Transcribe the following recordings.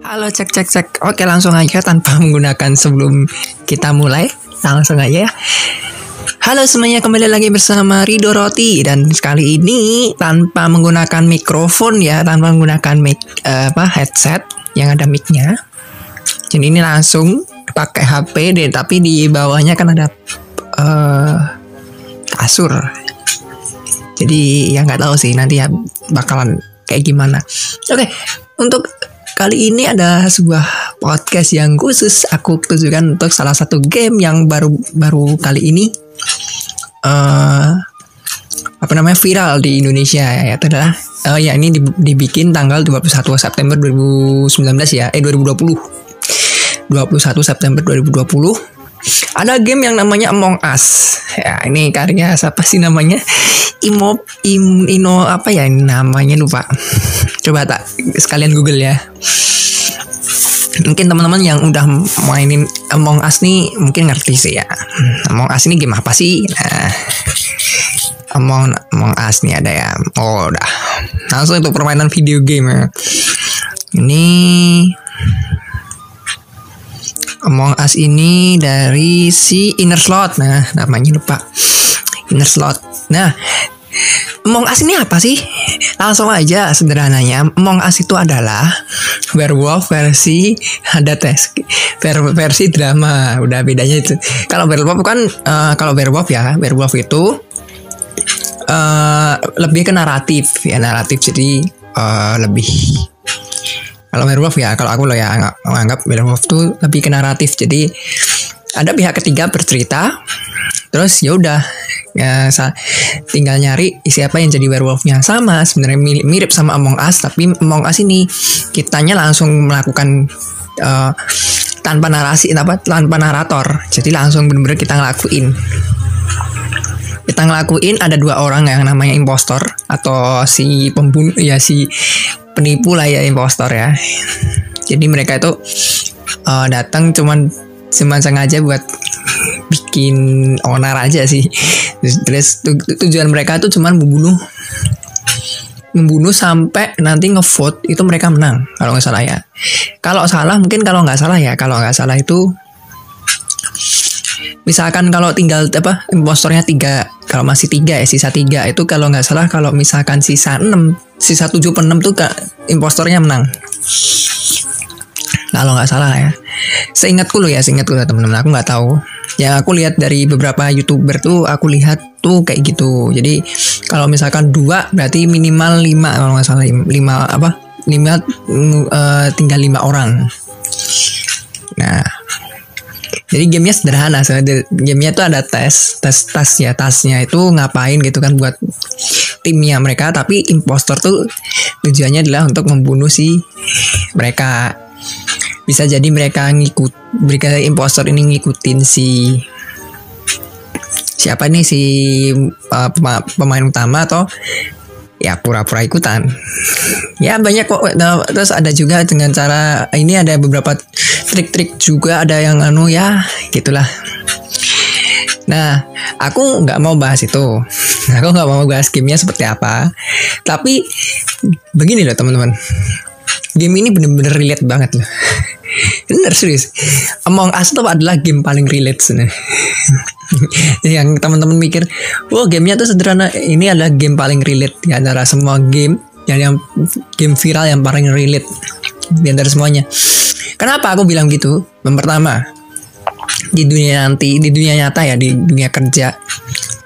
Halo cek cek cek. Oke langsung aja tanpa menggunakan sebelum kita mulai langsung aja ya. Halo semuanya kembali lagi bersama Rido Roti dan sekali ini tanpa menggunakan mikrofon ya tanpa menggunakan mic uh, apa headset yang ada micnya. Jadi ini langsung pakai HP deh tapi di bawahnya kan ada uh, kasur. Jadi ya nggak tahu sih nanti ya bakalan kayak gimana. Oke untuk Kali ini ada sebuah podcast yang khusus. Aku tujukan untuk salah satu game yang baru baru kali ini. Uh, apa namanya viral di Indonesia ya itu adalah uh, ya ini dibikin tanggal 21 September 2019 ya eh 2020 21 September 2020 ada game yang namanya Among Us. Ya ini karya siapa sih namanya? Imo Im, Ino apa ya namanya? Lupa. Coba tak sekalian Google ya. Mungkin teman-teman yang udah mainin Among Us nih mungkin ngerti sih ya. Among Us ini game apa sih? Nah Among Among Us nih ada ya. Oh udah. Langsung itu permainan video game ya. Ini Among Us ini dari si Inner Slot. Nah, namanya lupa. Inner Slot. Nah, Among Us ini apa sih? Langsung aja sederhananya, Among Us itu adalah werewolf versi ada tes versi drama. Udah bedanya itu. Kalau werewolf kan uh, kalau werewolf ya, werewolf itu uh, lebih ke naratif ya naratif jadi uh, lebih kalau werewolf ya kalau aku loh ya menganggap werewolf tuh lebih ke naratif jadi ada pihak ketiga bercerita terus ya udah ya tinggal nyari siapa yang jadi werewolfnya. Sama sebenarnya mirip sama Among Us tapi Among Us ini kitanya langsung melakukan uh, tanpa narasi apa tanpa narator. Jadi langsung bener-bener kita ngelakuin. Kita ngelakuin ada dua orang yang namanya impostor atau si pembunuh ya si penipu lah ya impostor ya. Jadi mereka itu uh, datang cuman cuma sengaja buat bikin onar aja sih. Terus tu, tujuan mereka tuh cuman membunuh membunuh sampai nanti ngevote itu mereka menang kalau nggak salah ya. Kalau salah mungkin kalau nggak salah ya kalau nggak salah itu misalkan kalau tinggal apa impostornya tiga kalau masih tiga ya sisa tiga itu kalau nggak salah kalau misalkan sisa enam sisa tujuh per enam tuh kak impostornya menang. Kalau nggak salah ya. Seingatku lo ya seingatku ya teman-teman. Aku nggak tahu. Yang aku lihat dari beberapa youtuber tuh aku lihat tuh kayak gitu. Jadi kalau misalkan dua berarti minimal lima kalau nggak salah. Lima apa? Lima uh, tinggal lima orang. Nah jadi gamenya sederhana. Gamenya tuh ada tes tes tas ya. Tasnya itu ngapain gitu kan buat timnya mereka tapi impostor tuh tujuannya adalah untuk membunuh si mereka. Bisa jadi mereka ngikut mereka impostor ini ngikutin si siapa nih si uh, pemain utama atau ya pura-pura ikutan. Ya banyak kok. Nah, terus ada juga dengan cara ini ada beberapa trik-trik juga ada yang anu ya gitulah nah aku nggak mau bahas itu aku nggak mau bahas gamenya seperti apa tapi begini loh teman-teman game ini bener-bener relate banget loh Bener serius Among Us itu adalah game paling relate sebenarnya yang teman-teman mikir, wah gamenya tuh sederhana. Ini adalah game paling relate di antara semua game yang yang game viral yang paling relate di antara semuanya. Kenapa aku bilang gitu? Yang pertama, di dunia nanti, di dunia nyata ya, di dunia kerja,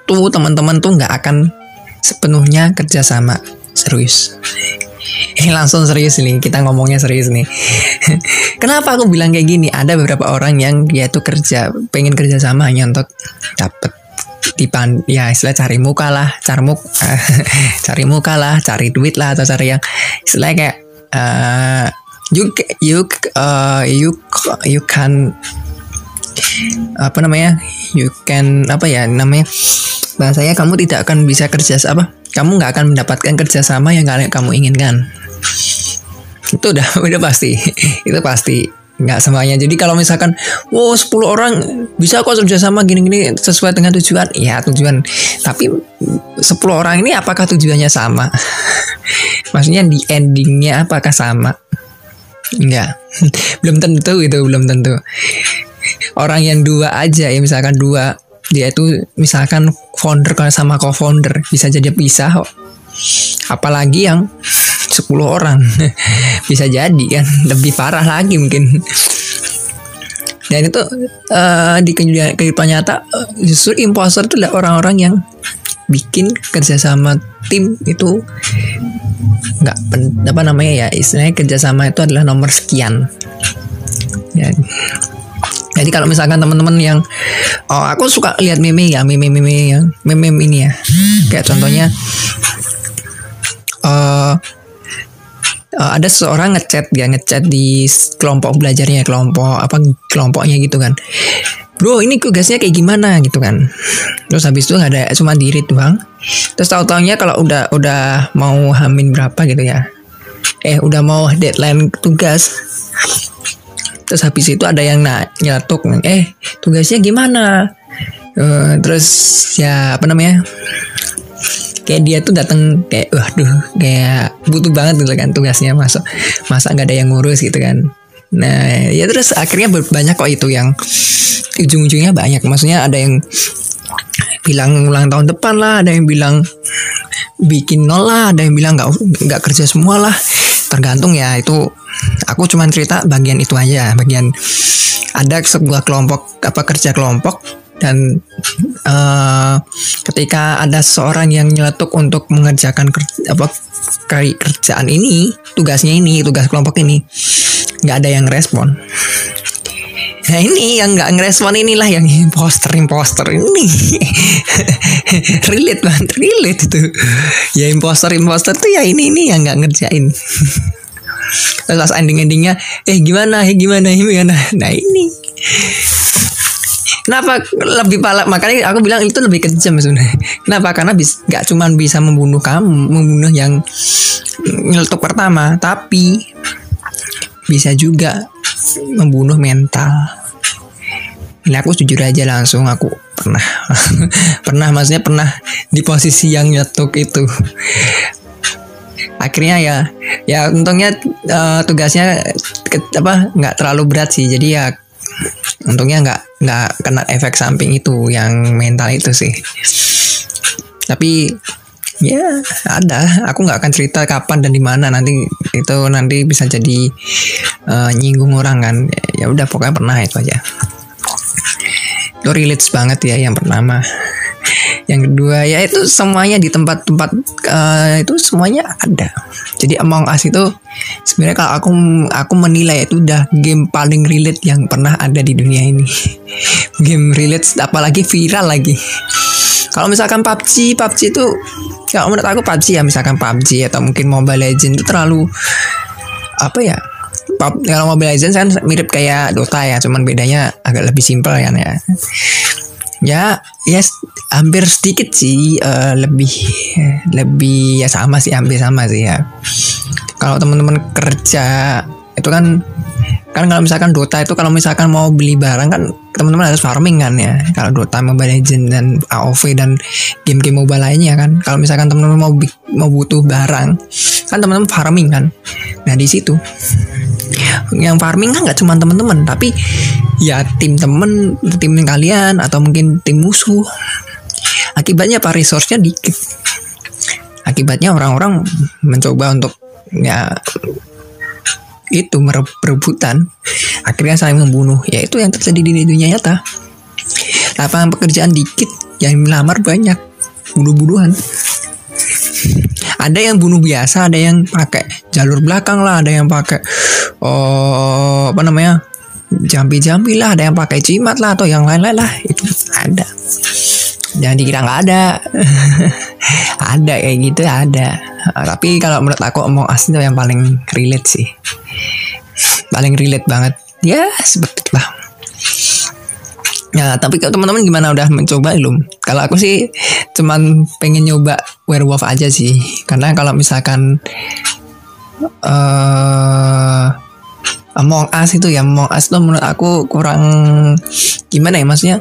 tuh teman-teman tuh nggak akan sepenuhnya kerja sama serius ini langsung serius nih, kita ngomongnya serius nih. Kenapa aku bilang kayak gini? Ada beberapa orang yang dia tuh kerja, pengen kerja sama hanya untuk dapet dipan ya istilah cari muka lah cari muka cari muka lah cari duit lah atau cari yang istilah kayak uh, you you uh, you you can apa namanya you can apa ya namanya bahasanya kamu tidak akan bisa kerja apa kamu nggak akan mendapatkan kerjasama yang kamu inginkan. Itu udah udah pasti itu pasti nggak semuanya. Jadi kalau misalkan wow 10 orang bisa kok kerja sama gini-gini sesuai dengan tujuan? Ya tujuan. Tapi 10 orang ini apakah tujuannya sama? Maksudnya di endingnya apakah sama? Enggak belum tentu itu belum tentu orang yang dua aja ya misalkan dua. Dia itu misalkan founder sama co-founder bisa jadi pisah apalagi yang 10 orang. Bisa jadi kan lebih parah lagi mungkin. Dan itu uh, di kehidupan nyata justru imposter itu adalah orang-orang yang bikin kerjasama tim itu nggak apa namanya ya istilahnya kerjasama itu adalah nomor sekian. Ya. Jadi kalau misalkan teman-teman yang oh aku suka lihat meme ya meme meme yang meme ini ya. Kayak contohnya uh, uh, ada seseorang ngechat dia ngechat di kelompok belajarnya kelompok apa kelompoknya gitu kan. Bro ini tugasnya kayak gimana gitu kan. Terus habis itu nggak ada cuma diri doang. Terus tahu taunya kalau udah udah mau hamin berapa gitu ya. Eh udah mau deadline tugas terus habis itu ada yang nak nyetuk eh tugasnya gimana? Uh, terus ya apa namanya kayak dia tuh datang kayak waduh kayak butuh banget gitu kan tugasnya masa masa nggak ada yang ngurus gitu kan. Nah ya terus akhirnya banyak kok itu yang ujung-ujungnya banyak. Maksudnya ada yang bilang ulang tahun depan lah ada yang bilang bikin nol lah ada yang bilang nggak nggak kerja semua lah tergantung ya itu aku cuma cerita bagian itu aja bagian ada sebuah kelompok apa kerja kelompok dan uh, ketika ada seorang yang nyeletuk untuk mengerjakan kerja, apa kerjaan ini tugasnya ini tugas kelompok ini nggak ada yang respon Nah ini yang nggak ngerespon inilah yang imposter imposter ini. Relate banget relate itu. Ya imposter imposter tuh ya ini ini yang nggak ngerjain. Terus ending endingnya eh gimana? Eh gimana? Eh gimana? Nah ini. Kenapa lebih pala makanya aku bilang itu lebih kejam sebenarnya. Kenapa? Karena bis nggak cuma bisa membunuh kamu, membunuh yang nyeletuk pertama, tapi bisa juga membunuh mental. Ini aku jujur aja langsung aku pernah. Pernah maksudnya pernah di posisi yang nyetuk itu. Akhirnya ya ya untungnya uh, tugasnya ke, apa nggak terlalu berat sih. Jadi ya untungnya nggak nggak kena efek samping itu yang mental itu sih. Tapi ya ada. Aku nggak akan cerita kapan dan di mana. Nanti itu nanti bisa jadi uh, nyinggung orang kan. Ya udah pokoknya pernah itu aja itu relate banget ya yang pertama. Yang kedua ya itu semuanya di tempat-tempat uh, itu semuanya ada. Jadi Among Us itu sebenarnya kalau aku aku menilai itu udah game paling relate yang pernah ada di dunia ini. Game relate apalagi viral lagi. Kalau misalkan PUBG PUBG itu kalau menurut aku PUBG ya misalkan PUBG atau mungkin Mobile Legends itu terlalu apa ya kalau Mobile Legends kan mirip kayak Dota ya cuman bedanya agak lebih simpel kan ya. Ya ya hampir sedikit sih uh, lebih lebih ya sama sih hampir sama sih ya. Kalau teman-teman kerja itu kan kan kalau misalkan Dota itu kalau misalkan mau beli barang kan teman-teman harus farming kan ya. Kalau Dota Mobile Legends dan AoV dan game-game mobile lainnya kan. Kalau misalkan teman-teman mau mau butuh barang kan teman-teman farming kan. Nah di situ. Yang farming kan nggak cuma teman-teman tapi ya tim temen tim kalian atau mungkin tim musuh. Akibatnya apa? Resource-nya dikit. Akibatnya orang-orang mencoba untuk ya itu merebutan akhirnya saling membunuh. Ya itu yang terjadi di dunia nyata. Lapangan pekerjaan dikit yang melamar banyak. Bunuh-bunuhan. Ada yang bunuh biasa ada yang pakai jalur belakang lah ada yang pakai oh apa namanya jambi-jambi lah ada yang pakai cimat lah atau yang lain-lain lah. Itu ada. Jangan dikira nggak ada. Ada kayak gitu ada. Tapi kalau menurut aku omong asli yang paling relate sih paling relate banget. Ya seperti Ya, tapi kalau teman-teman gimana? Udah mencoba belum? Kalau aku sih cuman pengen nyoba werewolf aja sih. Karena kalau misalkan uh, Among Us itu ya Among Us tuh menurut aku kurang gimana ya maksudnya?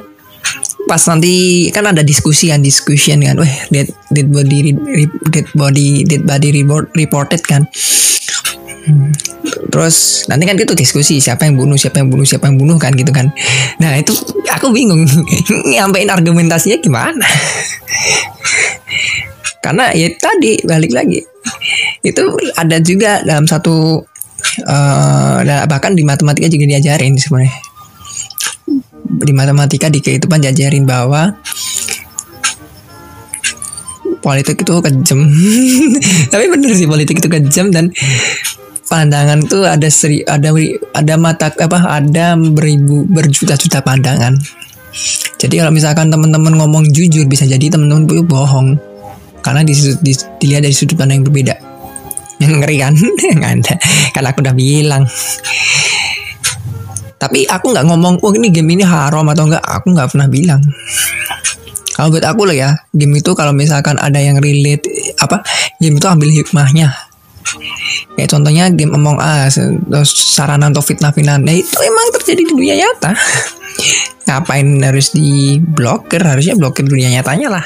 Pas nanti kan ada diskusi kan discussion kan. Weh dead dead body dead body dead body report, reported kan terus nanti kan itu diskusi siapa yang bunuh siapa yang bunuh siapa yang bunuh kan gitu kan. Nah itu aku bingung nyampein argumentasinya gimana? Karena ya tadi balik lagi. Itu ada juga dalam satu uh, bahkan di matematika juga diajarin sebenarnya. Di matematika di kehidupan diajarin bahwa politik itu kejam. Tapi bener sih politik itu kejam dan pandangan tuh ada seri ada ada mata apa ada beribu berjuta-juta pandangan. Jadi kalau misalkan teman-teman ngomong jujur bisa jadi teman-teman bohong. Karena di, di, dilihat dari sudut pandang yang berbeda. Yang ngeri kan? Nggak ada. Kan aku udah bilang. Tapi aku nggak ngomong oh ini game ini haram atau enggak aku nggak pernah bilang. Kalau buat aku loh ya game itu kalau misalkan ada yang relate apa game itu ambil hikmahnya kayak contohnya game Among Us sarana untuk fitnah fitnah nah ya, itu emang terjadi di dunia nyata. Ngapain harus di blokir harusnya blokir dunia nyatanya lah.